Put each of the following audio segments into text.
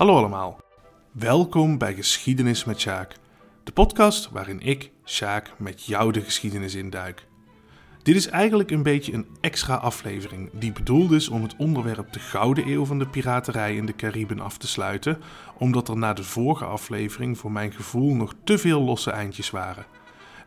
Hallo allemaal. Welkom bij Geschiedenis met Sjaak. De podcast waarin ik, Sjaak, met jou de geschiedenis induik. Dit is eigenlijk een beetje een extra aflevering die bedoeld is om het onderwerp de Gouden Eeuw van de piraterij in de Cariben af te sluiten, omdat er na de vorige aflevering voor mijn gevoel nog te veel losse eindjes waren.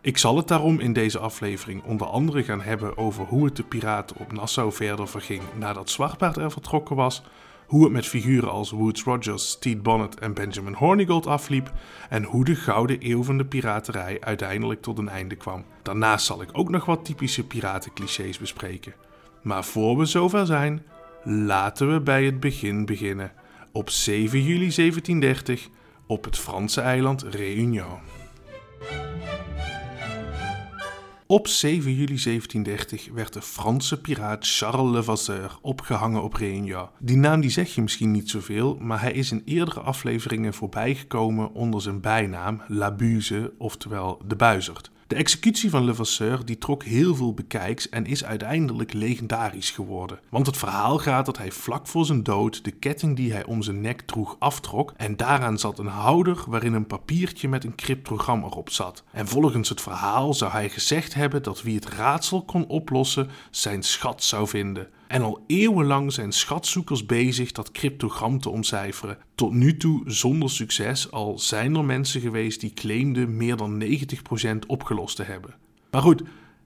Ik zal het daarom in deze aflevering onder andere gaan hebben over hoe het de piraten op Nassau verder verging nadat Zwartbaard er vertrokken was, hoe het met figuren als Woods Rogers, Stede Bonnet en Benjamin Hornigold afliep en hoe de gouden eeuw van de piraterij uiteindelijk tot een einde kwam. Daarnaast zal ik ook nog wat typische piratenclichés bespreken. Maar voor we zover zijn, laten we bij het begin beginnen. Op 7 juli 1730 op het Franse eiland Réunion. Op 7 juli 1730 werd de Franse piraat Charles Levasseur opgehangen op Réunion. Die naam die zeg je misschien niet zoveel, maar hij is in eerdere afleveringen voorbijgekomen onder zijn bijnaam La Buse, oftewel de Buizerd. De executie van Levasseur die trok heel veel bekijks en is uiteindelijk legendarisch geworden. Want het verhaal gaat dat hij vlak voor zijn dood de ketting die hij om zijn nek droeg aftrok en daaraan zat een houder waarin een papiertje met een cryptogram erop zat. En volgens het verhaal zou hij gezegd hebben dat wie het raadsel kon oplossen zijn schat zou vinden. En al eeuwenlang zijn schatzoekers bezig dat cryptogram te ontcijferen. Tot nu toe zonder succes, al zijn er mensen geweest die claimden meer dan 90% opgelost te hebben. Maar goed,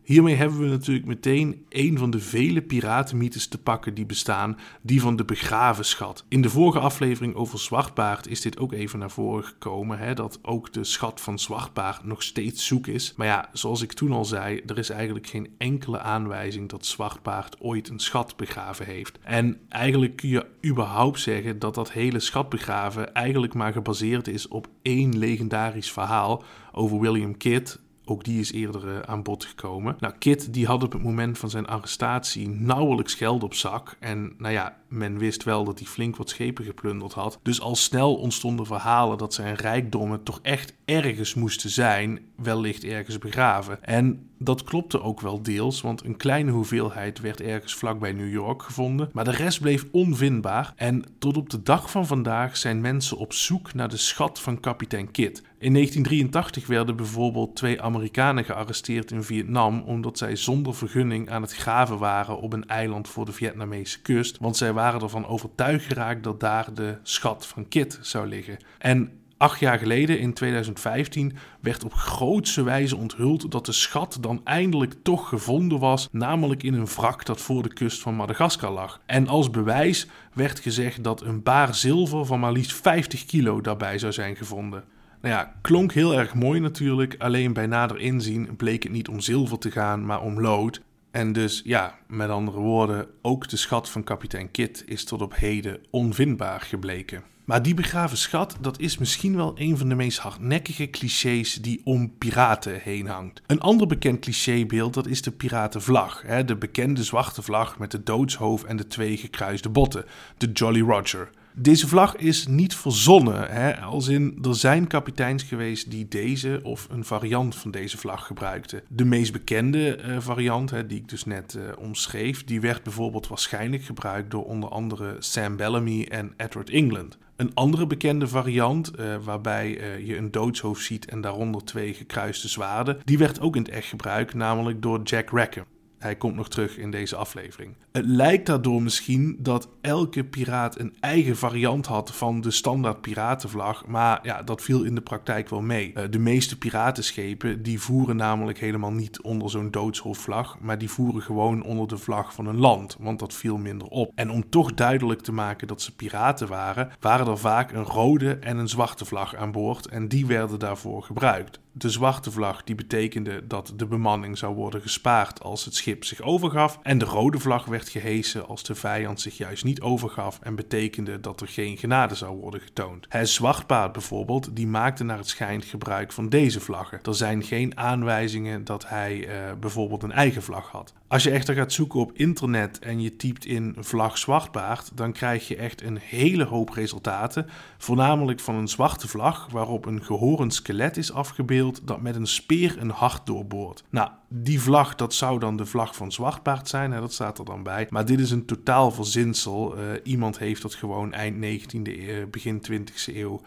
Hiermee hebben we natuurlijk meteen een van de vele piratenmythes te pakken die bestaan, die van de begraven schat. In de vorige aflevering over Zwartbaard is dit ook even naar voren gekomen, hè, dat ook de schat van Zwartbaard nog steeds zoek is. Maar ja, zoals ik toen al zei, er is eigenlijk geen enkele aanwijzing dat Zwartbaard ooit een schat begraven heeft. En eigenlijk kun je überhaupt zeggen dat dat hele schatbegraven eigenlijk maar gebaseerd is op één legendarisch verhaal over William Kidd, ook die is eerder uh, aan bod gekomen. Nou, Kit die had op het moment van zijn arrestatie nauwelijks geld op zak. En nou ja, men wist wel dat hij flink wat schepen geplunderd had. Dus al snel ontstonden verhalen dat zijn rijkdommen toch echt ergens moesten zijn, wellicht ergens begraven. En dat klopte ook wel deels, want een kleine hoeveelheid werd ergens vlakbij New York gevonden, maar de rest bleef onvindbaar. En tot op de dag van vandaag zijn mensen op zoek naar de schat van kapitein Kidd. In 1983 werden bijvoorbeeld twee Amerikanen gearresteerd in Vietnam omdat zij zonder vergunning aan het graven waren op een eiland voor de Vietnamese kust, want zij waren ervan overtuigd geraakt dat daar de schat van Kit zou liggen. En Acht jaar geleden, in 2015, werd op grootse wijze onthuld dat de schat dan eindelijk toch gevonden was, namelijk in een wrak dat voor de kust van Madagaskar lag. En als bewijs werd gezegd dat een baar zilver van maar liefst 50 kilo daarbij zou zijn gevonden. Nou ja, klonk heel erg mooi natuurlijk, alleen bij nader inzien bleek het niet om zilver te gaan, maar om lood. En dus ja, met andere woorden, ook de schat van kapitein Kidd is tot op heden onvindbaar gebleken. Maar die begraven schat, dat is misschien wel een van de meest hardnekkige clichés die om piraten heen hangt. Een ander bekend clichébeeld, dat is de piratenvlag. Hè? De bekende zwarte vlag met de doodshoofd en de twee gekruiste botten, de Jolly Roger. Deze vlag is niet verzonnen, hè? als in er zijn kapiteins geweest die deze of een variant van deze vlag gebruikten. De meest bekende uh, variant, hè, die ik dus net uh, omschreef, die werd bijvoorbeeld waarschijnlijk gebruikt door onder andere Sam Bellamy en Edward England. Een andere bekende variant, uh, waarbij je een doodshoofd ziet en daaronder twee gekruiste zwaarden, die werd ook in het echt gebruikt, namelijk door Jack Rackham. Hij komt nog terug in deze aflevering. Het lijkt daardoor misschien dat elke piraat een eigen variant had van de standaard piratenvlag, maar ja, dat viel in de praktijk wel mee. Eh, de meeste piratenschepen die voeren namelijk helemaal niet onder zo'n doodshoofdvlag, maar die voeren gewoon onder de vlag van een land, want dat viel minder op. En om toch duidelijk te maken dat ze piraten waren, waren er vaak een rode en een zwarte vlag aan boord en die werden daarvoor gebruikt. De zwarte vlag die betekende dat de bemanning zou worden gespaard als het schip zich overgaf. En de rode vlag werd gehesen als de vijand zich juist niet overgaf en betekende dat er geen genade zou worden getoond. Het zwartpaard bijvoorbeeld, die maakte naar het schijnt gebruik van deze vlaggen. Er zijn geen aanwijzingen dat hij uh, bijvoorbeeld een eigen vlag had. Als je echter gaat zoeken op internet en je typt in vlag zwartbaard, dan krijg je echt een hele hoop resultaten. Voornamelijk van een zwarte vlag waarop een gehorend skelet is afgebeeld dat met een speer een hart doorboort. Nou, die vlag, dat zou dan de vlag van Zwartbaard zijn, hè, dat staat er dan bij. Maar dit is een totaal verzinsel. Uh, iemand heeft dat gewoon eind 19e eeuw, begin 20e eeuw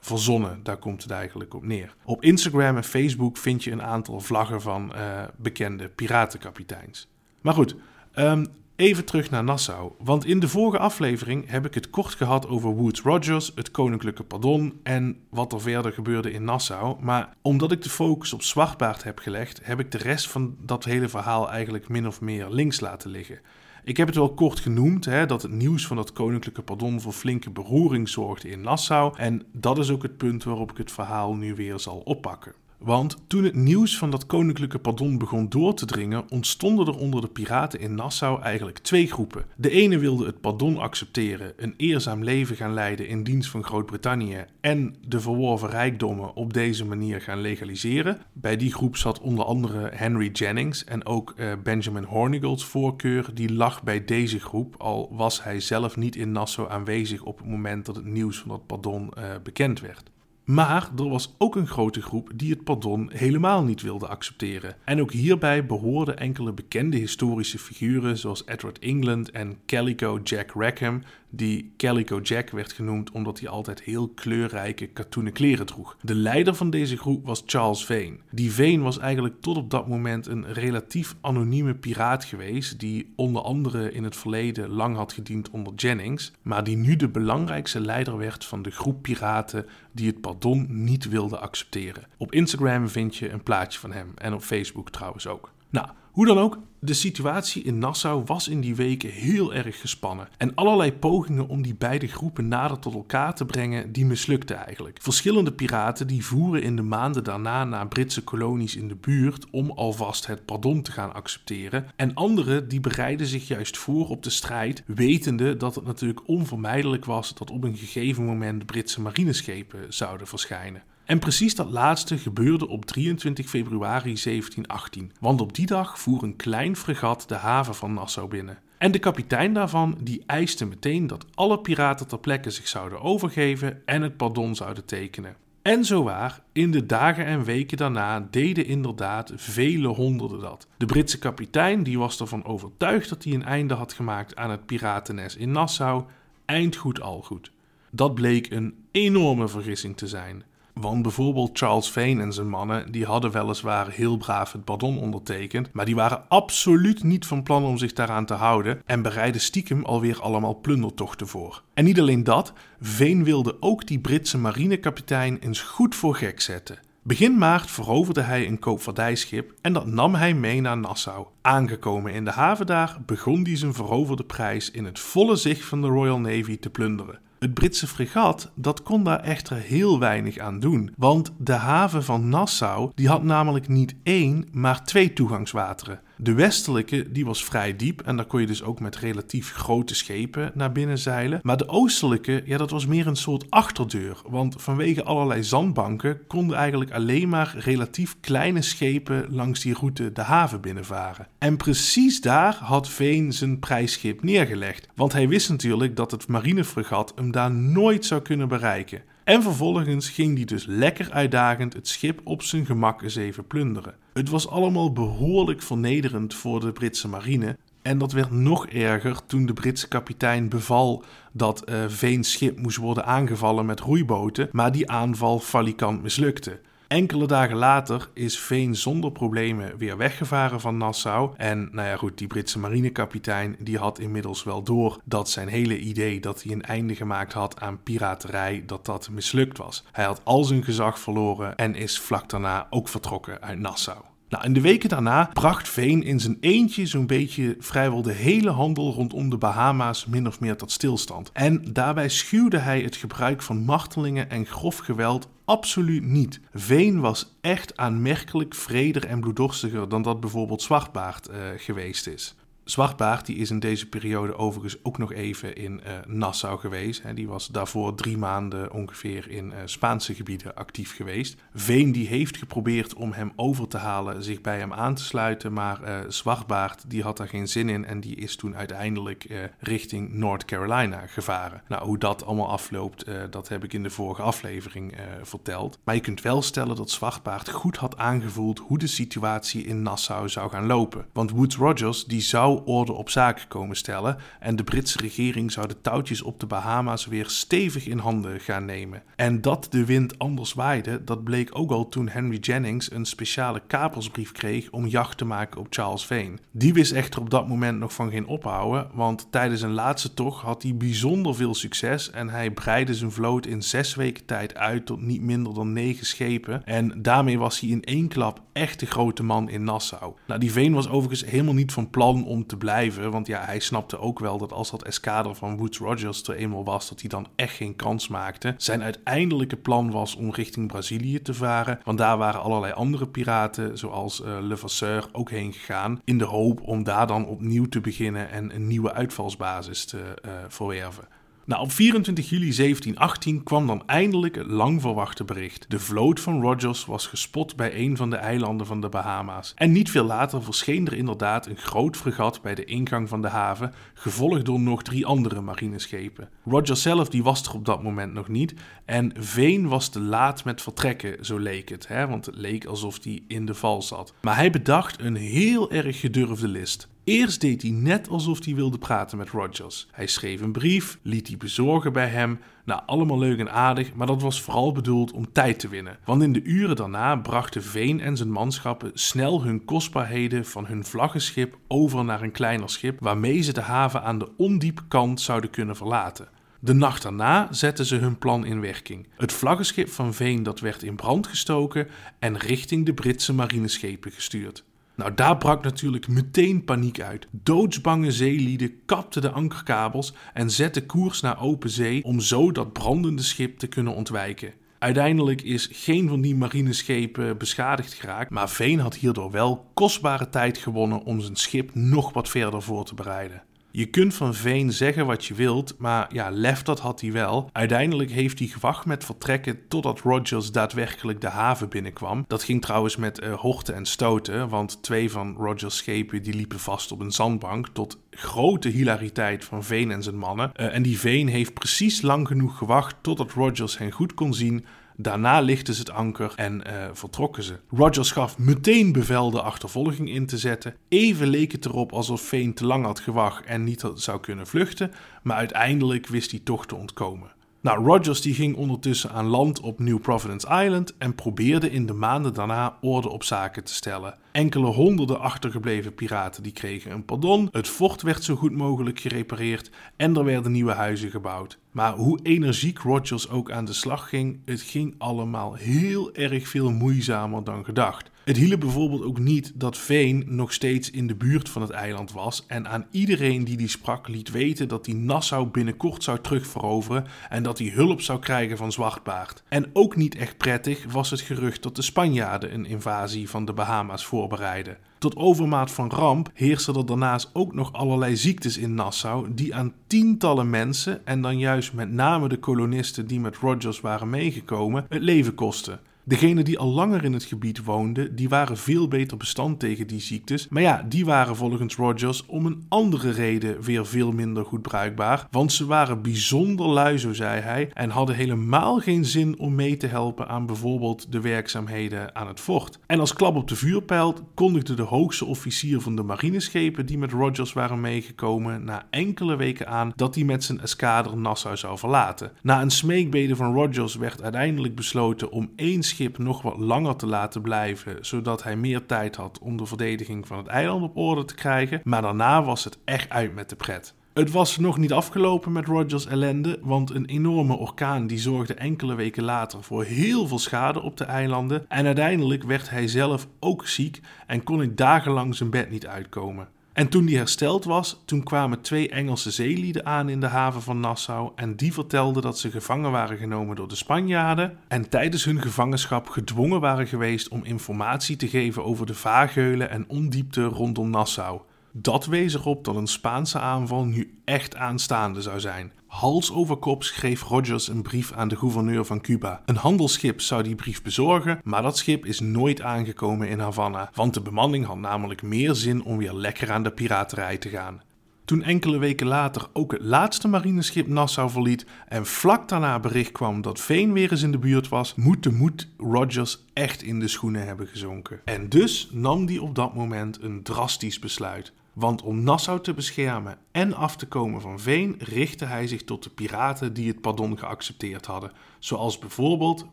verzonnen. Daar komt het eigenlijk op neer. Op Instagram en Facebook vind je een aantal vlaggen van bekende piratenkapiteins. Maar goed, um, Even terug naar Nassau, want in de vorige aflevering heb ik het kort gehad over Woods Rogers, het koninklijke pardon en wat er verder gebeurde in Nassau. Maar omdat ik de focus op Zwartbaard heb gelegd, heb ik de rest van dat hele verhaal eigenlijk min of meer links laten liggen. Ik heb het wel kort genoemd, hè, dat het nieuws van dat koninklijke pardon voor flinke beroering zorgde in Nassau. En dat is ook het punt waarop ik het verhaal nu weer zal oppakken. Want toen het nieuws van dat koninklijke pardon begon door te dringen, ontstonden er onder de piraten in Nassau eigenlijk twee groepen. De ene wilde het pardon accepteren, een eerzaam leven gaan leiden in dienst van Groot-Brittannië en de verworven rijkdommen op deze manier gaan legaliseren. Bij die groep zat onder andere Henry Jennings en ook uh, Benjamin Hornigals voorkeur, die lag bij deze groep, al was hij zelf niet in Nassau aanwezig op het moment dat het nieuws van dat pardon uh, bekend werd. Maar er was ook een grote groep die het pardon helemaal niet wilde accepteren. En ook hierbij behoorden enkele bekende historische figuren zoals Edward England en Calico Jack Rackham, die Calico Jack werd genoemd omdat hij altijd heel kleurrijke katoenen kleren droeg. De leider van deze groep was Charles Vane. Die Vane was eigenlijk tot op dat moment een relatief anonieme piraat geweest, die onder andere in het verleden lang had gediend onder Jennings, maar die nu de belangrijkste leider werd van de groep piraten die het pardon niet wilde accepteren. Op Instagram vind je een plaatje van hem en op Facebook trouwens ook. Nou, hoe dan ook, de situatie in Nassau was in die weken heel erg gespannen. En allerlei pogingen om die beide groepen nader tot elkaar te brengen, die mislukten eigenlijk. Verschillende piraten die voeren in de maanden daarna naar Britse kolonies in de buurt om alvast het pardon te gaan accepteren. En anderen die bereiden zich juist voor op de strijd, wetende dat het natuurlijk onvermijdelijk was dat op een gegeven moment Britse marineschepen zouden verschijnen. En precies dat laatste gebeurde op 23 februari 1718, want op die dag voer een klein fregat de haven van Nassau binnen. En de kapitein daarvan die eiste meteen dat alle piraten ter plekke zich zouden overgeven en het pardon zouden tekenen. En zo waar, in de dagen en weken daarna deden inderdaad vele honderden dat. De Britse kapitein die was ervan overtuigd dat hij een einde had gemaakt aan het piratenes in Nassau. Eind goed al goed. Dat bleek een enorme vergissing te zijn. Want bijvoorbeeld Charles Vane en zijn mannen, die hadden weliswaar heel braaf het pardon ondertekend, maar die waren absoluut niet van plan om zich daaraan te houden en bereidden stiekem alweer allemaal plundertochten voor. En niet alleen dat, Vane wilde ook die Britse marinekapitein eens goed voor gek zetten. Begin maart veroverde hij een koopvaardijschip en dat nam hij mee naar Nassau. Aangekomen in de haven daar begon hij zijn veroverde prijs in het volle zicht van de Royal Navy te plunderen. Het Britse fregat dat kon daar echter heel weinig aan doen, want de haven van Nassau die had namelijk niet één, maar twee toegangswateren. De westelijke die was vrij diep en daar kon je dus ook met relatief grote schepen naar binnen zeilen. Maar de oostelijke, ja, dat was meer een soort achterdeur, want vanwege allerlei zandbanken konden eigenlijk alleen maar relatief kleine schepen langs die route de haven binnenvaren. En precies daar had Veen zijn prijsschip neergelegd, want hij wist natuurlijk dat het marinefregat hem daar nooit zou kunnen bereiken. En vervolgens ging hij dus lekker uitdagend het schip op zijn gemak eens even plunderen. Het was allemaal behoorlijk vernederend voor de Britse marine. En dat werd nog erger toen de Britse kapitein beval dat uh, Veens schip moest worden aangevallen met roeiboten, maar die aanval falikant mislukte. Enkele dagen later is Veen zonder problemen weer weggevaren van Nassau. En nou ja, goed, die Britse marinekapitein die had inmiddels wel door dat zijn hele idee dat hij een einde gemaakt had aan piraterij, dat dat mislukt was. Hij had al zijn gezag verloren en is vlak daarna ook vertrokken uit Nassau. Nou, in de weken daarna bracht Veen in zijn eentje zo'n beetje vrijwel de hele handel rondom de Bahama's min of meer tot stilstand. En daarbij schuwde hij het gebruik van martelingen en grof geweld absoluut niet. Veen was echt aanmerkelijk vreder en bloeddorstiger dan dat bijvoorbeeld Zwartbaard uh, geweest is. Zwartbaard die is in deze periode overigens ook nog even in uh, Nassau geweest. Hè. Die was daarvoor drie maanden ongeveer in uh, Spaanse gebieden actief geweest. Veen die heeft geprobeerd om hem over te halen, zich bij hem aan te sluiten. Maar uh, Zwartbaard die had daar geen zin in en die is toen uiteindelijk richting North Carolina gevaren. Nou, hoe dat allemaal afloopt, dat heb ik in de vorige aflevering verteld. Maar je kunt wel stellen dat Zwartbaard goed had aangevoeld hoe de situatie in Nassau zou gaan lopen. Want Woods Rogers die zou orde op zaken komen stellen en de Britse regering zou de touwtjes op de Bahama's weer stevig in handen gaan nemen. En dat de wind anders waaide, dat bleek ook al toen Henry Jennings een speciale kapersbrief kreeg om jacht te maken op Charles Vane. Die wist echter op dat moment nog van geen ophouden, want tijdens een laatste tocht had hij bijzonder veel succes en hij breidde zijn vloot in zes weken tijd uit tot niet minder dan negen schepen. En daarmee was hij in één klap echt de grote man in Nassau. Nou, die Vane was overigens helemaal niet van plan om te blijven. Want ja, hij snapte ook wel dat als dat eskader van Woods Rogers er eenmaal was, dat hij dan echt geen kans maakte. Zijn uiteindelijke plan was om richting Brazilië te varen. Want daar waren allerlei andere piraten, zoals uh, Levasseur, ook heen gegaan. In de hoop om daar dan opnieuw te beginnen en een nieuwe uitvalsbasis te uh, verwerven. Nou, op 24 juli 1718 kwam dan eindelijk het lang verwachte bericht. De vloot van Rogers was gespot bij een van de eilanden van de Bahama's. En niet veel later verscheen er inderdaad een groot fregat bij de ingang van de haven, gevolgd door nog drie andere marineschepen. Rogers zelf die was er op dat moment nog niet en Veen was te laat met vertrekken, zo leek het, hè? want het leek alsof hij in de val zat. Maar hij bedacht een heel erg gedurfde list. Eerst deed hij net alsof hij wilde praten met Rogers. Hij schreef een brief, liet die bezorgen bij hem. Nou, allemaal leuk en aardig, maar dat was vooral bedoeld om tijd te winnen. Want in de uren daarna brachten Veen en zijn manschappen snel hun kostbaarheden van hun vlaggenschip over naar een kleiner schip waarmee ze de haven aan de ondiepe kant zouden kunnen verlaten. De nacht daarna zetten ze hun plan in werking. Het vlaggenschip van Veen dat werd in brand gestoken en richting de Britse marineschepen gestuurd. Nou, daar brak natuurlijk meteen paniek uit. Doodsbange zeelieden kapten de ankerkabels en zetten koers naar open zee om zo dat brandende schip te kunnen ontwijken. Uiteindelijk is geen van die marineschepen beschadigd geraakt, maar Veen had hierdoor wel kostbare tijd gewonnen om zijn schip nog wat verder voor te bereiden. Je kunt van Veen zeggen wat je wilt, maar ja, lef dat had hij wel. Uiteindelijk heeft hij gewacht met vertrekken totdat Rogers daadwerkelijk de haven binnenkwam. Dat ging trouwens met uh, horten en stoten, want twee van Rogers schepen die liepen vast op een zandbank tot grote hilariteit van Veen en zijn mannen. Uh, en die Veen heeft precies lang genoeg gewacht totdat Rogers hen goed kon zien Daarna lichtten ze het anker en uh, vertrokken ze. Rogers gaf meteen bevel de achtervolging in te zetten. Even leek het erop alsof Vane te lang had gewacht en niet zou kunnen vluchten, maar uiteindelijk wist hij toch te ontkomen. Nou, Rogers die ging ondertussen aan land op New Providence Island en probeerde in de maanden daarna orde op zaken te stellen. Enkele honderden achtergebleven piraten die kregen een pardon, het fort werd zo goed mogelijk gerepareerd en er werden nieuwe huizen gebouwd. Maar hoe energiek Rogers ook aan de slag ging, het ging allemaal heel erg veel moeizamer dan gedacht. Het hielp bijvoorbeeld ook niet dat Veen nog steeds in de buurt van het eiland was en aan iedereen die die sprak liet weten dat hij Nassau binnenkort zou terugveroveren en dat hij hulp zou krijgen van Zwartbaard. En ook niet echt prettig was het gerucht dat de Spanjaarden een invasie van de Bahama's voorbereidden. Tot overmaat van ramp heersen er daarnaast ook nog allerlei ziektes in Nassau die aan tientallen mensen, en dan juist met name de kolonisten die met Rogers waren meegekomen, het leven kosten. Degenen die al langer in het gebied woonden, die waren veel beter bestand tegen die ziektes. Maar ja, die waren volgens Rogers om een andere reden weer veel minder goed bruikbaar. Want ze waren bijzonder lui, zo zei hij, en hadden helemaal geen zin om mee te helpen aan bijvoorbeeld de werkzaamheden aan het fort. En als klap op de vuurpijl kondigde de hoogste officier van de marineschepen die met Rogers waren meegekomen na enkele weken aan dat hij met zijn eskader Nassau zou verlaten. Na een smeekbede van Rogers werd uiteindelijk besloten om één schip nog wat langer te laten blijven, zodat hij meer tijd had om de verdediging van het eiland op orde te krijgen. Maar daarna was het echt uit met de pret. Het was nog niet afgelopen met Rogers ellende, want een enorme orkaan die zorgde enkele weken later voor heel veel schade op de eilanden en uiteindelijk werd hij zelf ook ziek en kon hij dagenlang zijn bed niet uitkomen. En toen die hersteld was, toen kwamen twee Engelse zeelieden aan in de haven van Nassau en die vertelden dat ze gevangen waren genomen door de Spanjaarden en tijdens hun gevangenschap gedwongen waren geweest om informatie te geven over de vaargeulen en ondiepte rondom Nassau. Dat wees erop dat een Spaanse aanval nu echt aanstaande zou zijn. Hals over kop schreef Rogers een brief aan de gouverneur van Cuba. Een handelsschip zou die brief bezorgen, maar dat schip is nooit aangekomen in Havana, want de bemanning had namelijk meer zin om weer lekker aan de piraterij te gaan. Toen enkele weken later ook het laatste marineschip Nassau verliet en vlak daarna bericht kwam dat Veen weer eens in de buurt was, moet de moed Rogers echt in de schoenen hebben gezonken. En dus nam hij op dat moment een drastisch besluit. Want om Nassau te beschermen en af te komen van Veen, richtte hij zich tot de piraten die het pardon geaccepteerd hadden, zoals bijvoorbeeld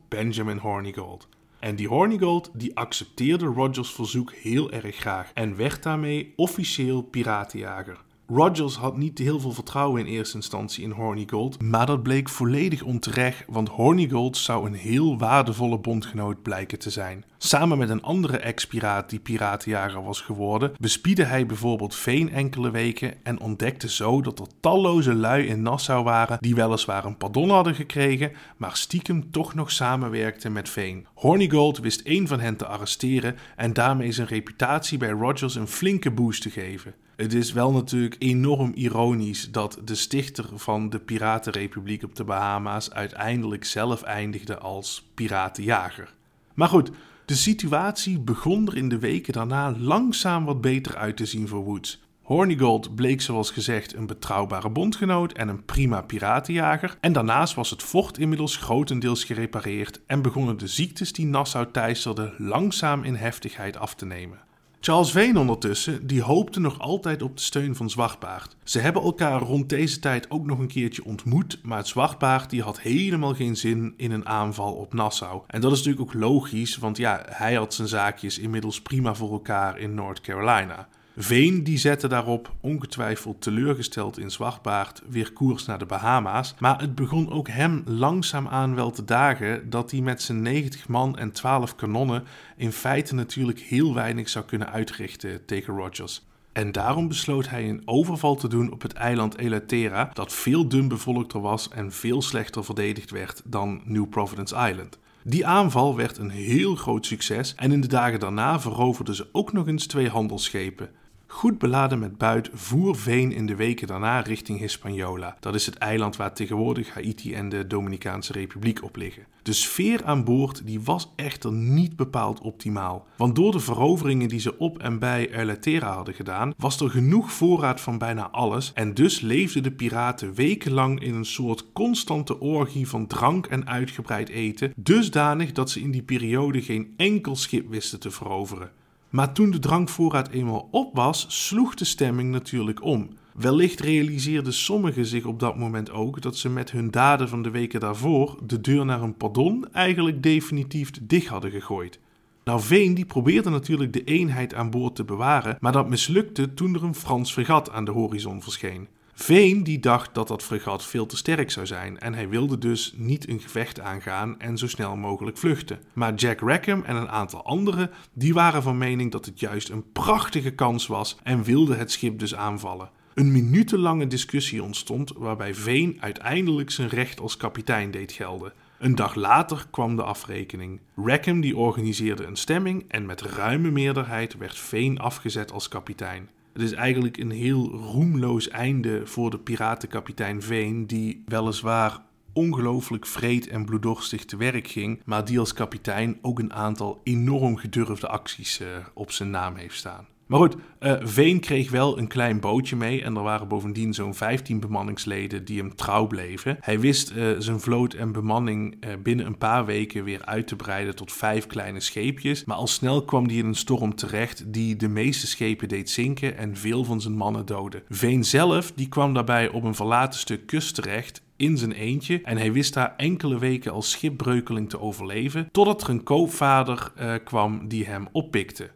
Benjamin Hornigold. En die Hornigold die accepteerde Rogers' verzoek heel erg graag en werd daarmee officieel piratenjager. Rogers had niet heel veel vertrouwen in eerste instantie in Hornigold, maar dat bleek volledig onterecht, want Hornigold zou een heel waardevolle bondgenoot blijken te zijn. Samen met een andere ex-piraat die piratenjager was geworden, bespiedde hij bijvoorbeeld Veen enkele weken en ontdekte zo dat er talloze lui in Nassau waren die weliswaar een pardon hadden gekregen, maar stiekem toch nog samenwerkten met Veen. Hornigold wist één van hen te arresteren en daarmee zijn reputatie bij Rogers een flinke boost te geven. Het is wel natuurlijk enorm ironisch dat de stichter van de Piratenrepubliek op de Bahama's uiteindelijk zelf eindigde als piratenjager. Maar goed, de situatie begon er in de weken daarna langzaam wat beter uit te zien voor Woods. Hornigold bleek zoals gezegd een betrouwbare bondgenoot en een prima piratenjager. En daarnaast was het fort inmiddels grotendeels gerepareerd en begonnen de ziektes die Nassau teisterden langzaam in heftigheid af te nemen. Charles Vane ondertussen, die hoopte nog altijd op de steun van Zwartbaard. Ze hebben elkaar rond deze tijd ook nog een keertje ontmoet, maar Zwartbaard die had helemaal geen zin in een aanval op Nassau. En dat is natuurlijk ook logisch, want ja, hij had zijn zaakjes inmiddels prima voor elkaar in North Carolina. Veen die zette daarop, ongetwijfeld teleurgesteld in Zwartbaard, weer koers naar de Bahama's. Maar het begon ook hem langzaamaan wel te dagen dat hij met zijn 90 man en 12 kanonnen in feite natuurlijk heel weinig zou kunnen uitrichten tegen Rogers. En daarom besloot hij een overval te doen op het eiland Elaterra, dat veel dun bevolkter was en veel slechter verdedigd werd dan New Providence Island. Die aanval werd een heel groot succes en in de dagen daarna veroverden ze ook nog eens twee handelsschepen. Goed beladen met buit voer Veen in de weken daarna richting Hispaniola. Dat is het eiland waar tegenwoordig Haiti en de Dominicaanse Republiek op liggen. De sfeer aan boord die was echter niet bepaald optimaal. Want door de veroveringen die ze op en bij Terra hadden gedaan, was er genoeg voorraad van bijna alles. En dus leefden de piraten wekenlang in een soort constante orgie van drank en uitgebreid eten. Dusdanig dat ze in die periode geen enkel schip wisten te veroveren. Maar toen de drankvoorraad eenmaal op was, sloeg de stemming natuurlijk om. Wellicht realiseerden sommigen zich op dat moment ook dat ze met hun daden van de weken daarvoor de deur naar een pardon eigenlijk definitief dicht hadden gegooid. Nou, Veen die probeerde natuurlijk de eenheid aan boord te bewaren, maar dat mislukte toen er een Frans fregat aan de horizon verscheen. Veen die dacht dat dat fregat veel te sterk zou zijn en hij wilde dus niet een gevecht aangaan en zo snel mogelijk vluchten. Maar Jack Rackham en een aantal anderen die waren van mening dat het juist een prachtige kans was en wilden het schip dus aanvallen. Een minutenlange discussie ontstond waarbij Veen uiteindelijk zijn recht als kapitein deed gelden. Een dag later kwam de afrekening. Rackham die organiseerde een stemming en met ruime meerderheid werd Veen afgezet als kapitein. Het is eigenlijk een heel roemloos einde voor de piratenkapitein Veen, die weliswaar ongelooflijk vreed en bloeddorstig te werk ging, maar die als kapitein ook een aantal enorm gedurfde acties uh, op zijn naam heeft staan. Maar goed, uh, Veen kreeg wel een klein bootje mee en er waren bovendien zo'n 15 bemanningsleden die hem trouw bleven. Hij wist uh, zijn vloot en bemanning uh, binnen een paar weken weer uit te breiden tot vijf kleine scheepjes. Maar al snel kwam hij in een storm terecht die de meeste schepen deed zinken en veel van zijn mannen doodde. Veen zelf die kwam daarbij op een verlaten stuk kust terecht in zijn eentje en hij wist daar enkele weken als schipbreukeling te overleven, totdat er een koopvader kwam die hem oppikte.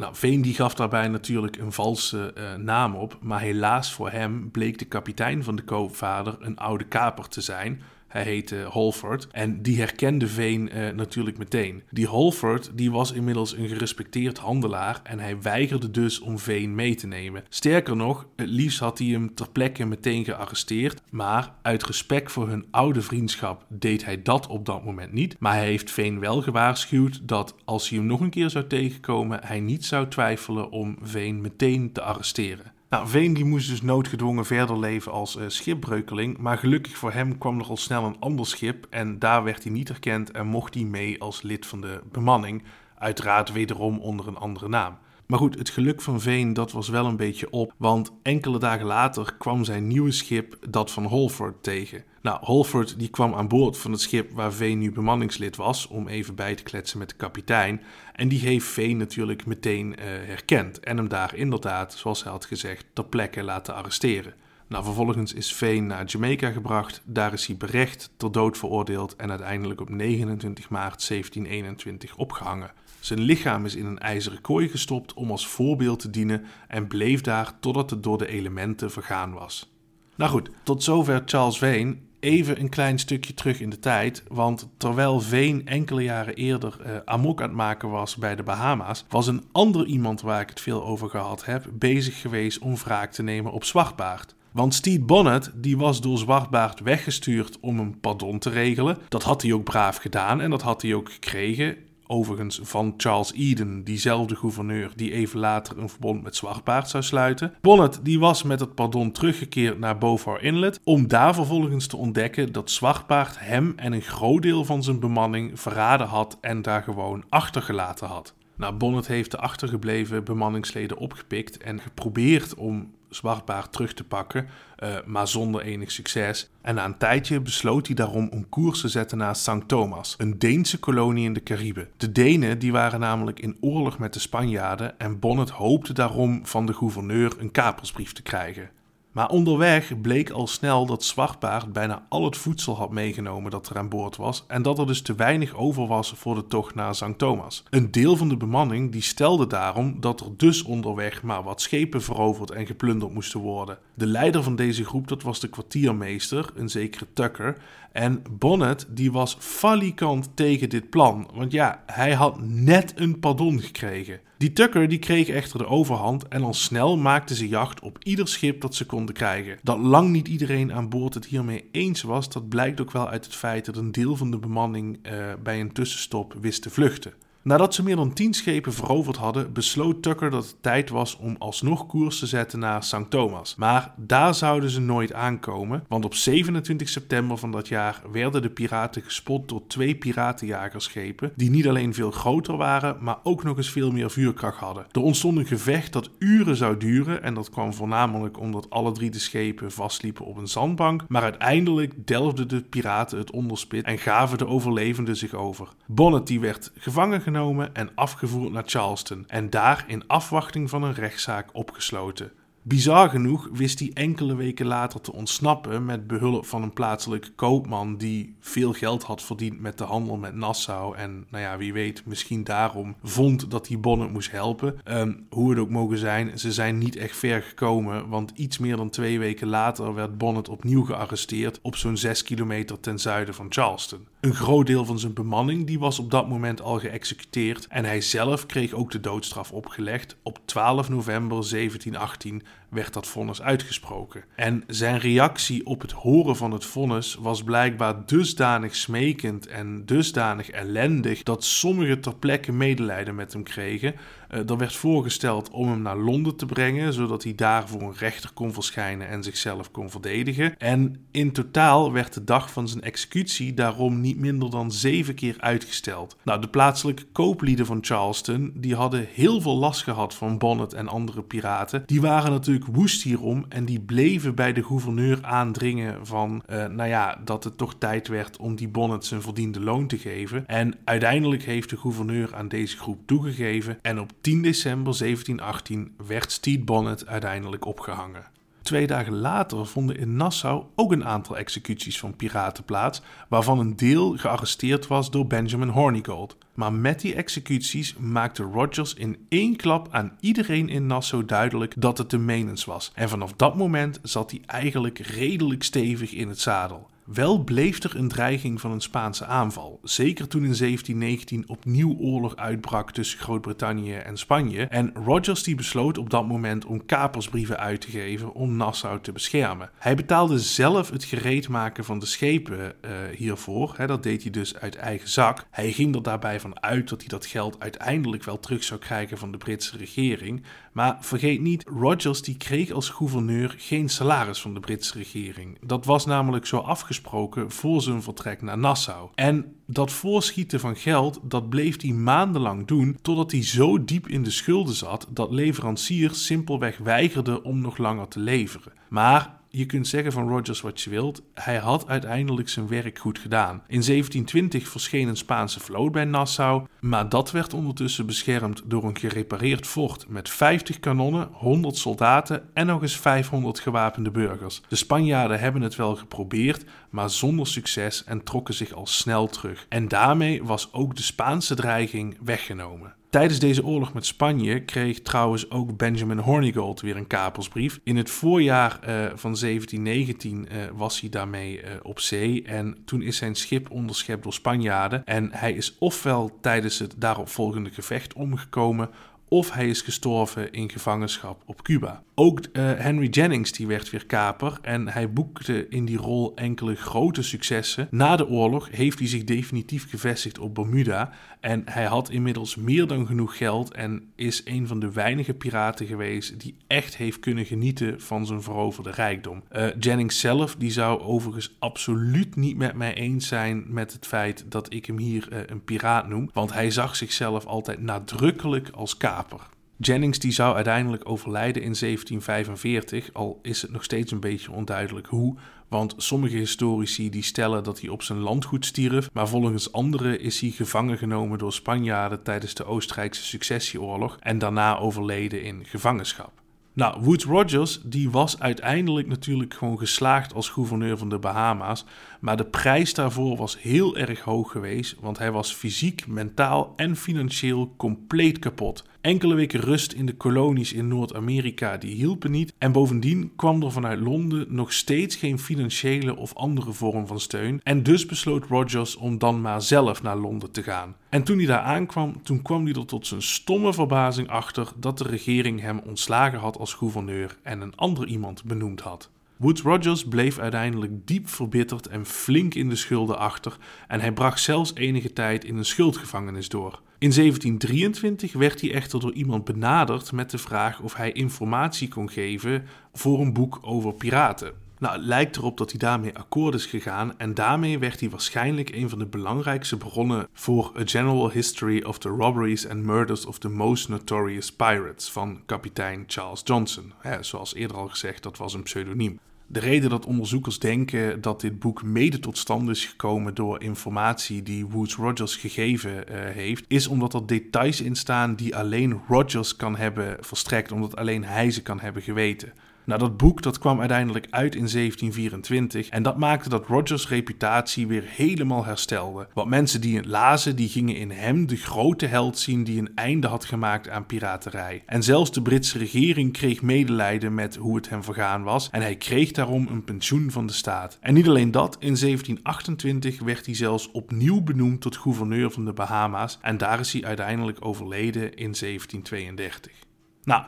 Nou, Veen die gaf daarbij natuurlijk een valse uh, naam op, maar helaas voor hem bleek de kapitein van de koopvader een oude kaper te zijn, hij heette Holford. En die herkende Veen uh, natuurlijk meteen. Die Holford die was inmiddels een gerespecteerd handelaar en hij weigerde dus om Veen mee te nemen. Sterker nog, het liefst had hij hem ter plekke meteen gearresteerd. Maar uit respect voor hun oude vriendschap deed hij dat op dat moment niet. Maar hij heeft Veen wel gewaarschuwd dat als hij hem nog een keer zou tegenkomen, hij niet zou twijfelen om Veen meteen te arresteren. Nou, Veen die moest dus noodgedwongen verder leven als uh, schipbreukeling, maar gelukkig voor hem kwam nogal snel een ander schip en daar werd hij niet erkend en mocht hij mee als lid van de bemanning, uiteraard wederom onder een andere naam. Maar goed, het geluk van Veen dat was wel een beetje op, want enkele dagen later kwam zijn nieuwe schip, dat van Holford, tegen. Nou, Holford die kwam aan boord van het schip waar Veen nu bemanningslid was, om even bij te kletsen met de kapitein. En die heeft Veen natuurlijk meteen uh, herkend en hem daar inderdaad, zoals hij had gezegd, ter plekke laten arresteren. Nou, vervolgens is Veen naar Jamaica gebracht, daar is hij berecht, ter dood veroordeeld en uiteindelijk op 29 maart 1721 opgehangen. Zijn lichaam is in een ijzeren kooi gestopt om als voorbeeld te dienen en bleef daar totdat het door de elementen vergaan was. Nou goed, tot zover Charles Vane. Even een klein stukje terug in de tijd, want terwijl Veen enkele jaren eerder uh, amok aan het maken was bij de Bahama's, was een ander iemand waar ik het veel over gehad heb bezig geweest om wraak te nemen op Zwartbaard. Want Steve Bonnet die was door Zwartbaard weggestuurd om een pardon te regelen. Dat had hij ook braaf gedaan en dat had hij ook gekregen overigens van Charles Eden, diezelfde gouverneur die even later een verbond met Zwartbaard zou sluiten. Bonnet die was met het pardon teruggekeerd naar Beaufort Inlet om daar vervolgens te ontdekken dat Zwartbaard hem en een groot deel van zijn bemanning verraden had en daar gewoon achtergelaten had. Nou, Bonnet heeft de achtergebleven bemanningsleden opgepikt en geprobeerd om Zwartbaard terug te pakken, uh, maar zonder enig succes. En na een tijdje besloot hij daarom om koers te zetten naar St. Thomas, een Deense kolonie in de Cariben. De Denen die waren namelijk in oorlog met de Spanjaarden en Bonnet hoopte daarom van de gouverneur een kapersbrief te krijgen. Maar onderweg bleek al snel dat Zwartbaard bijna al het voedsel had meegenomen dat er aan boord was en dat er dus te weinig over was voor de tocht naar St. Thomas. Een deel van de bemanning die stelde daarom dat er dus onderweg maar wat schepen veroverd en geplunderd moesten worden. De leider van deze groep dat was de kwartiermeester, een zekere Tucker, en Bonnet die was falikant tegen dit plan, want ja, hij had net een pardon gekregen. Die Tucker die kreeg echter de overhand en al snel maakten ze jacht op ieder schip dat ze konden krijgen. Dat lang niet iedereen aan boord het hiermee eens was, dat blijkt ook wel uit het feit dat een deel van de bemanning uh, bij een tussenstop wist te vluchten. Nadat ze meer dan 10 schepen veroverd hadden, besloot Tucker dat het tijd was om alsnog koers te zetten naar St. Thomas. Maar daar zouden ze nooit aankomen, want op 27 september van dat jaar werden de piraten gespot door twee piratenjagersschepen, die niet alleen veel groter waren, maar ook nog eens veel meer vuurkracht hadden. Er ontstond een gevecht dat uren zou duren en dat kwam voornamelijk omdat alle drie de schepen vastliepen op een zandbank, maar uiteindelijk delfden de piraten het onderspit en gaven de overlevenden zich over. Bonnet werd gevangen en afgevoerd naar Charleston en daar in afwachting van een rechtszaak opgesloten. Bizar genoeg wist hij enkele weken later te ontsnappen met behulp van een plaatselijke koopman die veel geld had verdiend met de handel met Nassau. En nou ja, wie weet, misschien daarom vond dat hij Bonnet moest helpen. Ehm, hoe het ook mogen zijn, ze zijn niet echt ver gekomen, want iets meer dan twee weken later werd Bonnet opnieuw gearresteerd op zo'n 6 kilometer ten zuiden van Charleston. Een groot deel van zijn bemanning die was op dat moment al geëxecuteerd. En hij zelf kreeg ook de doodstraf opgelegd op 12 november 1718 werd dat vonnis uitgesproken. En zijn reactie op het horen van het vonnis was blijkbaar dusdanig smekend en dusdanig ellendig dat sommigen ter plekke medelijden met hem kregen. Uh, er werd voorgesteld om hem naar Londen te brengen, zodat hij daar voor een rechter kon verschijnen en zichzelf kon verdedigen. En in totaal werd de dag van zijn executie daarom niet minder dan zeven keer uitgesteld. Nou, de plaatselijke kooplieden van Charleston, die hadden heel veel last gehad van Bonnet en andere piraten. Die waren natuurlijk woest hierom en die bleven bij de gouverneur aandringen van, uh, nou ja, dat het toch tijd werd om die Bonnet zijn verdiende loon te geven. En uiteindelijk heeft de gouverneur aan deze groep toegegeven en op 10 december 1718 werd Stede Bonnet uiteindelijk opgehangen. Twee dagen later vonden in Nassau ook een aantal executies van piraten plaats, waarvan een deel gearresteerd was door Benjamin Hornigold. Maar met die executies maakte Rogers in één klap aan iedereen in Nassau duidelijk dat het de menens was. En vanaf dat moment zat hij eigenlijk redelijk stevig in het zadel. Wel bleef er een dreiging van een Spaanse aanval. Zeker toen in 1719 opnieuw oorlog uitbrak tussen Groot-Brittannië en Spanje. En Rogers die besloot op dat moment om kapersbrieven uit te geven om Nassau te beschermen. Hij betaalde zelf het gereedmaken van de schepen uh, hiervoor. Hè, dat deed hij dus uit eigen zak. Hij ging er daarbij van uit dat hij dat geld uiteindelijk wel terug zou krijgen van de Britse regering. Maar vergeet niet, Rogers die kreeg als gouverneur geen salaris van de Britse regering. Dat was namelijk zo afgesproken voor zijn vertrek naar Nassau. En dat voorschieten van geld, dat bleef hij maandenlang doen, totdat hij zo diep in de schulden zat dat leveranciers simpelweg weigerden om nog langer te leveren. Maar je kunt zeggen van Rogers wat je wilt, hij had uiteindelijk zijn werk goed gedaan. In 1720 verscheen een Spaanse vloot bij Nassau, maar dat werd ondertussen beschermd door een gerepareerd fort met 50 kanonnen, 100 soldaten en nog eens 500 gewapende burgers. De Spanjaarden hebben het wel geprobeerd, maar zonder succes en trokken zich al snel terug. En daarmee was ook de Spaanse dreiging weggenomen. Tijdens deze oorlog met Spanje kreeg trouwens ook Benjamin Hornigold weer een kapelsbrief. In het voorjaar uh, van 1719 uh, eh, was hij daarmee uh, op zee en toen is zijn schip onderschept door Spanjaarden. En hij is ofwel tijdens het daaropvolgende gevecht omgekomen of hij is gestorven in gevangenschap op Cuba. Ook uh, Henry Jennings die werd weer kaper en hij boekte in die rol enkele grote successen. Na de oorlog heeft hij zich definitief gevestigd op Bermuda en hij had inmiddels meer dan genoeg geld en is een van de weinige piraten geweest die echt heeft kunnen genieten van zijn veroverde rijkdom. Uh, Jennings zelf die zou overigens absoluut niet met mij eens zijn met het feit dat ik hem hier uh, een piraat noem, want hij zag zichzelf altijd nadrukkelijk als kaper. Jennings die zou uiteindelijk overlijden in 1745, al is het nog steeds een beetje onduidelijk hoe, want sommige historici die stellen dat hij op zijn landgoed stierf, maar volgens anderen is hij gevangen genomen door Spanjaarden tijdens de Oostenrijkse successieoorlog en daarna overleden in gevangenschap. Nou, Woods Rogers die was uiteindelijk natuurlijk gewoon geslaagd als gouverneur van de Bahama's, maar de prijs daarvoor was heel erg hoog geweest, want hij was fysiek, mentaal en financieel compleet kapot. Enkele weken rust in de kolonies in Noord-Amerika die hielpen niet. En bovendien kwam er vanuit Londen nog steeds geen financiële of andere vorm van steun. En dus besloot Rogers om dan maar zelf naar Londen te gaan. En toen hij daar aankwam, toen kwam hij er tot zijn stomme verbazing achter dat de regering hem ontslagen had als gouverneur en een ander iemand benoemd had. Woods Rogers bleef uiteindelijk diep verbitterd en flink in de schulden achter en hij bracht zelfs enige tijd in een schuldgevangenis door. In 1723 werd hij echter door iemand benaderd met de vraag of hij informatie kon geven voor een boek over piraten. Nou, het lijkt erop dat hij daarmee akkoord is gegaan en daarmee werd hij waarschijnlijk een van de belangrijkste bronnen voor A General History of the Robberies and Murders of the Most Notorious Pirates van kapitein Charles Johnson. zoals eerder al gezegd, dat was een pseudoniem. De reden dat onderzoekers denken dat dit boek mede tot stand is gekomen door informatie die Woods Rogers gegeven uh, heeft, is omdat er details in staan die alleen Rogers kan hebben verstrekt, omdat alleen hij ze kan hebben geweten. Nou, dat boek dat kwam uiteindelijk uit in 1724 en dat maakte dat Rogers' reputatie weer helemaal herstelde. Want mensen die het lazen, die gingen in hem de grote held zien die een einde had gemaakt aan piraterij. En zelfs de Britse regering kreeg medelijden met hoe het hem vergaan was en hij kreeg daarom een pensioen van de staat. En niet alleen dat, in 1728 werd hij zelfs opnieuw benoemd tot gouverneur van de Bahama's en daar is hij uiteindelijk overleden in 1732. Nou,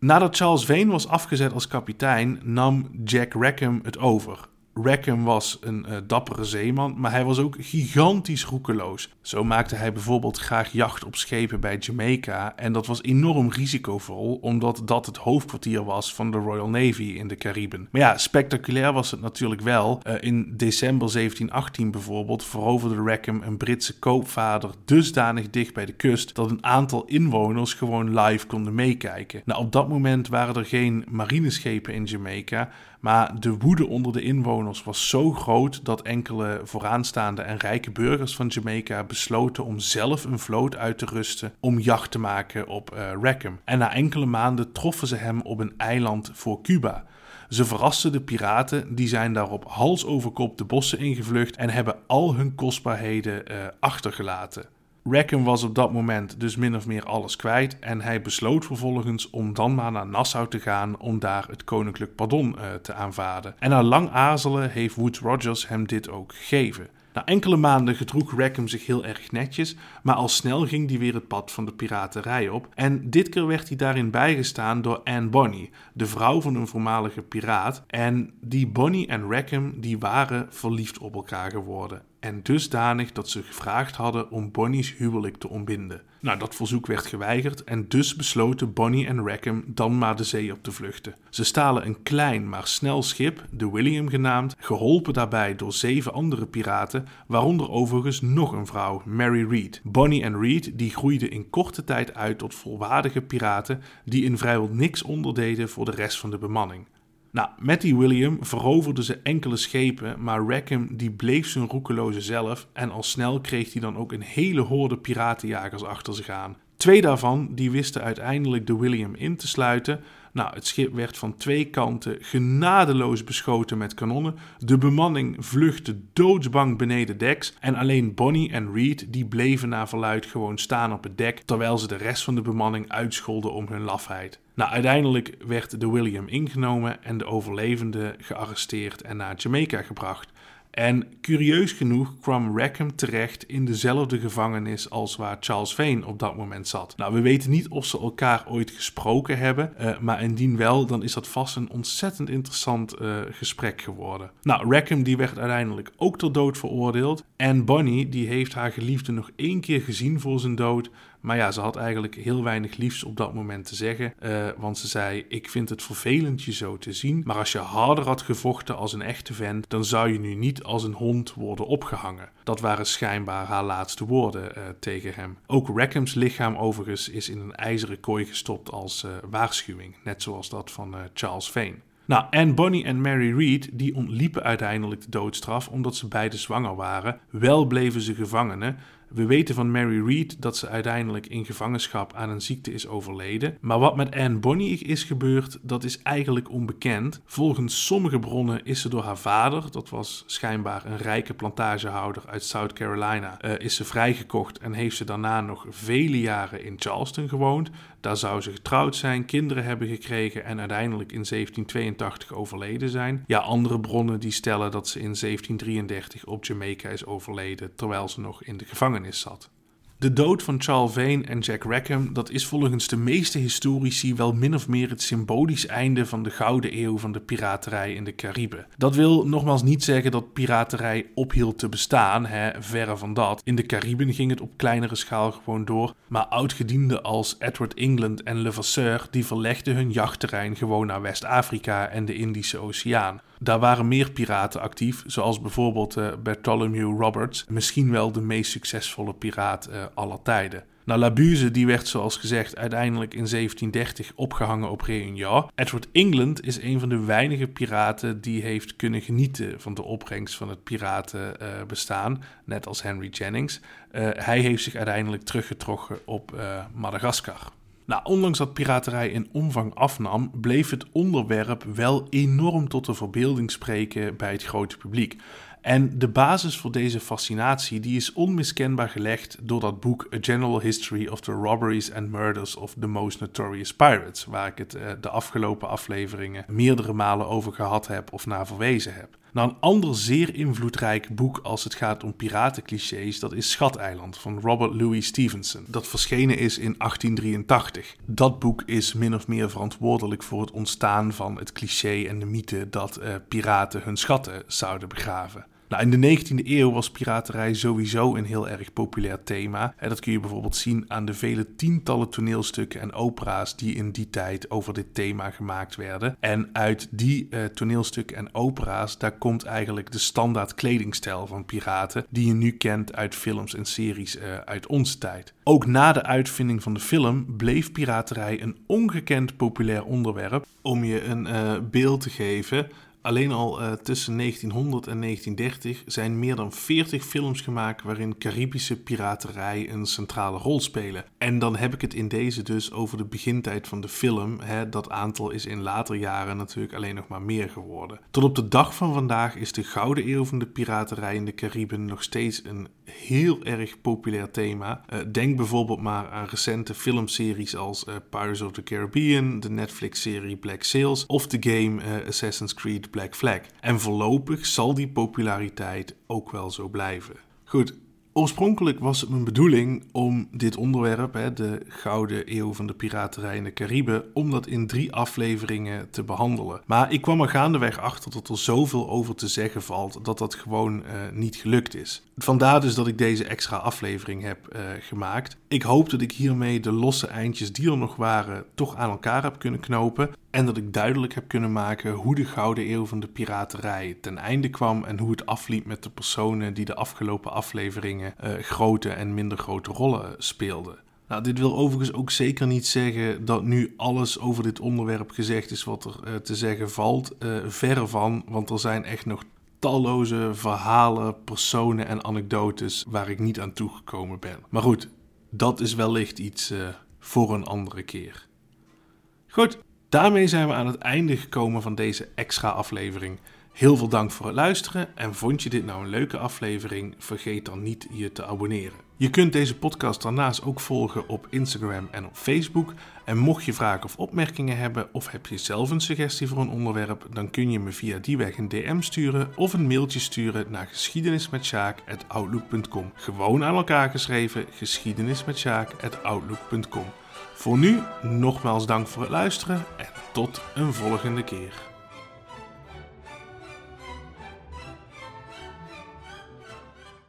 Nadat Charles Vane was afgezet als kapitein, nam Jack Rackham het over. Rackham was een uh, dappere zeeman, maar hij was ook gigantisch roekeloos. Zo maakte hij bijvoorbeeld graag jacht op schepen bij Jamaica en dat was enorm risicovol, omdat dat het hoofdkwartier was van de Royal Navy in de Cariben. Maar ja, spectaculair was het natuurlijk wel. Uh, in december 1718 bijvoorbeeld veroverde Rackham een Britse koopvader dusdanig dicht bij de kust dat een aantal inwoners gewoon live konden meekijken. Nou, op dat moment waren er geen marineschepen in Jamaica, maar de woede onder de inwoners was zo groot dat enkele vooraanstaande en rijke burgers van Jamaica besloten om zelf een vloot uit te rusten om jacht te maken op uh, Rackham. En na enkele maanden troffen ze hem op een eiland voor Cuba. Ze verrasten de piraten, die zijn daarop hals over kop de bossen ingevlucht en hebben al hun kostbaarheden uh, achtergelaten. Rackham was op dat moment dus min of meer alles kwijt en hij besloot vervolgens om dan maar naar Nassau te gaan om daar het koninklijk pardon uh, te aanvaarden. En na lang aarzelen heeft Woods Rogers hem dit ook gegeven. Na enkele maanden gedroeg Rackham zich heel erg netjes, maar al snel ging hij weer het pad van de piraterij op. En dit keer werd hij daarin bijgestaan door Anne Bonny, de vrouw van een voormalige piraat. En die Bonny en Rackham die waren verliefd op elkaar geworden en dusdanig dat ze gevraagd hadden om Bonnie's huwelijk te ontbinden. Nou, dat verzoek werd geweigerd en dus besloten Bonnie en Rackham dan maar de zee op te vluchten. Ze stalen een klein maar snel schip, de William genaamd, geholpen daarbij door zeven andere piraten, waaronder overigens nog een vrouw, Mary Reed. Bonnie en Reed die groeiden in korte tijd uit tot volwaardige piraten die in vrijwel niks onderdeden voor de rest van de bemanning. Nou, met die William veroverden ze enkele schepen, maar Rackham die bleef zijn roekeloze zelf en al snel kreeg hij dan ook een hele horde piratenjagers achter zich aan. Twee daarvan die wisten uiteindelijk de William in te sluiten. Nou, het schip werd van twee kanten genadeloos beschoten met kanonnen. De bemanning vluchtte doodsbang beneden deks. En alleen Bonnie en Reed die bleven naar verluid gewoon staan op het dek. Terwijl ze de rest van de bemanning uitscholden om hun lafheid. Nou, uiteindelijk werd de William ingenomen en de overlevenden gearresteerd en naar Jamaica gebracht. En curieus genoeg kwam Rackham terecht in dezelfde gevangenis als waar Charles Vane op dat moment zat. Nou, we weten niet of ze elkaar ooit gesproken hebben, uh, maar indien wel, dan is dat vast een ontzettend interessant uh, gesprek geworden. Nou, Rackham die werd uiteindelijk ook tot dood veroordeeld. En Bonnie die heeft haar geliefde nog één keer gezien voor zijn dood, maar ja, ze had eigenlijk heel weinig liefs op dat moment te zeggen. Uh, want ze zei: Ik vind het vervelend je zo te zien. Maar als je harder had gevochten als een echte vent, dan zou je nu niet als een hond worden opgehangen. Dat waren schijnbaar haar laatste woorden uh, tegen hem. Ook Rackham's lichaam, overigens, is in een ijzeren kooi gestopt als uh, waarschuwing. Net zoals dat van Charles Vane. Nou, en Bonnie en Mary Reed die ontliepen uiteindelijk de doodstraf omdat ze beide zwanger waren. Wel bleven ze gevangenen, we weten van Mary Reed dat ze uiteindelijk in gevangenschap aan een ziekte is overleden. Maar wat met Anne Bonny is gebeurd, dat is eigenlijk onbekend. Volgens sommige bronnen is ze door haar vader, dat was schijnbaar een rijke plantagehouder uit South Carolina, uh, is ze vrijgekocht en heeft ze daarna nog vele jaren in Charleston gewoond. Daar zou ze getrouwd zijn, kinderen hebben gekregen en uiteindelijk in 1782 overleden zijn. Ja, andere bronnen die stellen dat ze in 1733 op Jamaica is overleden terwijl ze nog in de gevangenis zat. De dood van Charles Vane en Jack Rackham, dat is volgens de meeste historici wel min of meer het symbolisch einde van de gouden eeuw van de piraterij in de Cariben. Dat wil nogmaals niet zeggen dat piraterij ophield te bestaan, hè, verre van dat. In de Cariben ging het op kleinere schaal gewoon door, maar oudgedienden als Edward England en Levasseur die verlegden hun jachtterrein gewoon naar West-Afrika en de Indische Oceaan. Daar waren meer piraten actief, zoals bijvoorbeeld uh, Bartholomew Roberts, misschien wel de meest succesvolle piraat uh, aller tijden. Nou, Labuse die werd zoals gezegd uiteindelijk in 1730 opgehangen op Réunion. Edward England is een van de weinige piraten die heeft kunnen genieten van de opbrengst van het piratenbestaan, uh, net als Henry Jennings. hij heeft zich uiteindelijk teruggetrokken op Madagaskar. Nou, ondanks dat piraterij in omvang afnam, bleef het onderwerp wel enorm tot de verbeelding spreken bij het grote publiek. En de basis voor deze fascinatie die is onmiskenbaar gelegd door dat boek A General History of the Robberies and Murders of the Most Notorious Pirates, waar ik het uh, de afgelopen afleveringen meerdere malen over gehad heb of naar verwezen heb. Nou, een ander zeer invloedrijk boek als het gaat om piratenclichés, dat is Schateiland van Robert Louis Stevenson. Dat verschenen is in 1883. Dat boek is min of meer verantwoordelijk voor het ontstaan van het cliché en de mythe dat uh, piraten hun schatten zouden begraven. Nou, in de 19e eeuw was piraterij sowieso een heel erg populair thema. En dat kun je bijvoorbeeld zien aan de vele tientallen toneelstukken en opera's die in die tijd over dit thema gemaakt werden. En uit die uh, toneelstukken en opera's, daar komt eigenlijk de standaard kledingstijl van piraten, die je nu kent uit films en series uh, uit onze tijd. Ook na de uitvinding van de film bleef piraterij een ongekend populair onderwerp. Om je een uh, beeld te geven, Alleen al uh, tussen 1900 en 1930 zijn meer dan 40 films gemaakt waarin Caribische piraterij een centrale rol spelen. En dan heb ik het in deze dus over de begintijd van de film. Hè. Dat aantal is in later jaren natuurlijk alleen nog maar meer geworden. Tot op de dag van vandaag is de gouden eeuw van de piraterij in de Cariben nog steeds een heel erg populair thema. Uh, denk bijvoorbeeld maar aan recente filmseries als uh, Pirates of the Caribbean, de Netflix-serie Black Sails of de game uh, Assassin's Creed Black Flag. En voorlopig zal die populariteit ook wel zo blijven. Goed, Oorspronkelijk was het mijn bedoeling om dit onderwerp, hè, de Gouden Eeuw van de Piraterij in de Cariben, om dat in drie afleveringen te behandelen. Maar ik kwam er gaandeweg achter dat er zoveel over te zeggen valt dat dat gewoon uh, niet gelukt is. Vandaar dus dat ik deze extra aflevering heb uh, gemaakt. Ik hoop dat ik hiermee de losse eindjes die er nog waren toch aan elkaar heb kunnen knopen. En dat ik duidelijk heb kunnen maken hoe de Gouden Eeuw van de piraterij ten einde kwam en hoe het afliep met de personen die de afgelopen afleveringen uh, grote en minder grote rollen speelden. Nou, dit wil overigens ook zeker niet zeggen dat nu alles over dit onderwerp gezegd is wat er uh, te zeggen valt. Uh, verre van, want er zijn echt nog talloze verhalen, personen en anekdotes waar ik niet aan toegekomen ben. Maar goed, dat is wellicht iets voor een andere keer. Goed, daarmee zijn we aan het einde gekomen van deze extra aflevering. Heel veel dank voor het luisteren en vond je dit nou een leuke aflevering? Vergeet dan niet je te abonneren. Je kunt deze podcast daarnaast ook volgen op Instagram en op Facebook. En mocht je vragen of opmerkingen hebben of heb je zelf een suggestie voor een onderwerp, dan kun je me via die weg een DM sturen of een mailtje sturen naar geschiedenismetsjaak.outlook.com. Gewoon aan elkaar geschreven geschiedenismetsjaak.outlook.com. Voor nu nogmaals dank voor het luisteren en tot een volgende keer.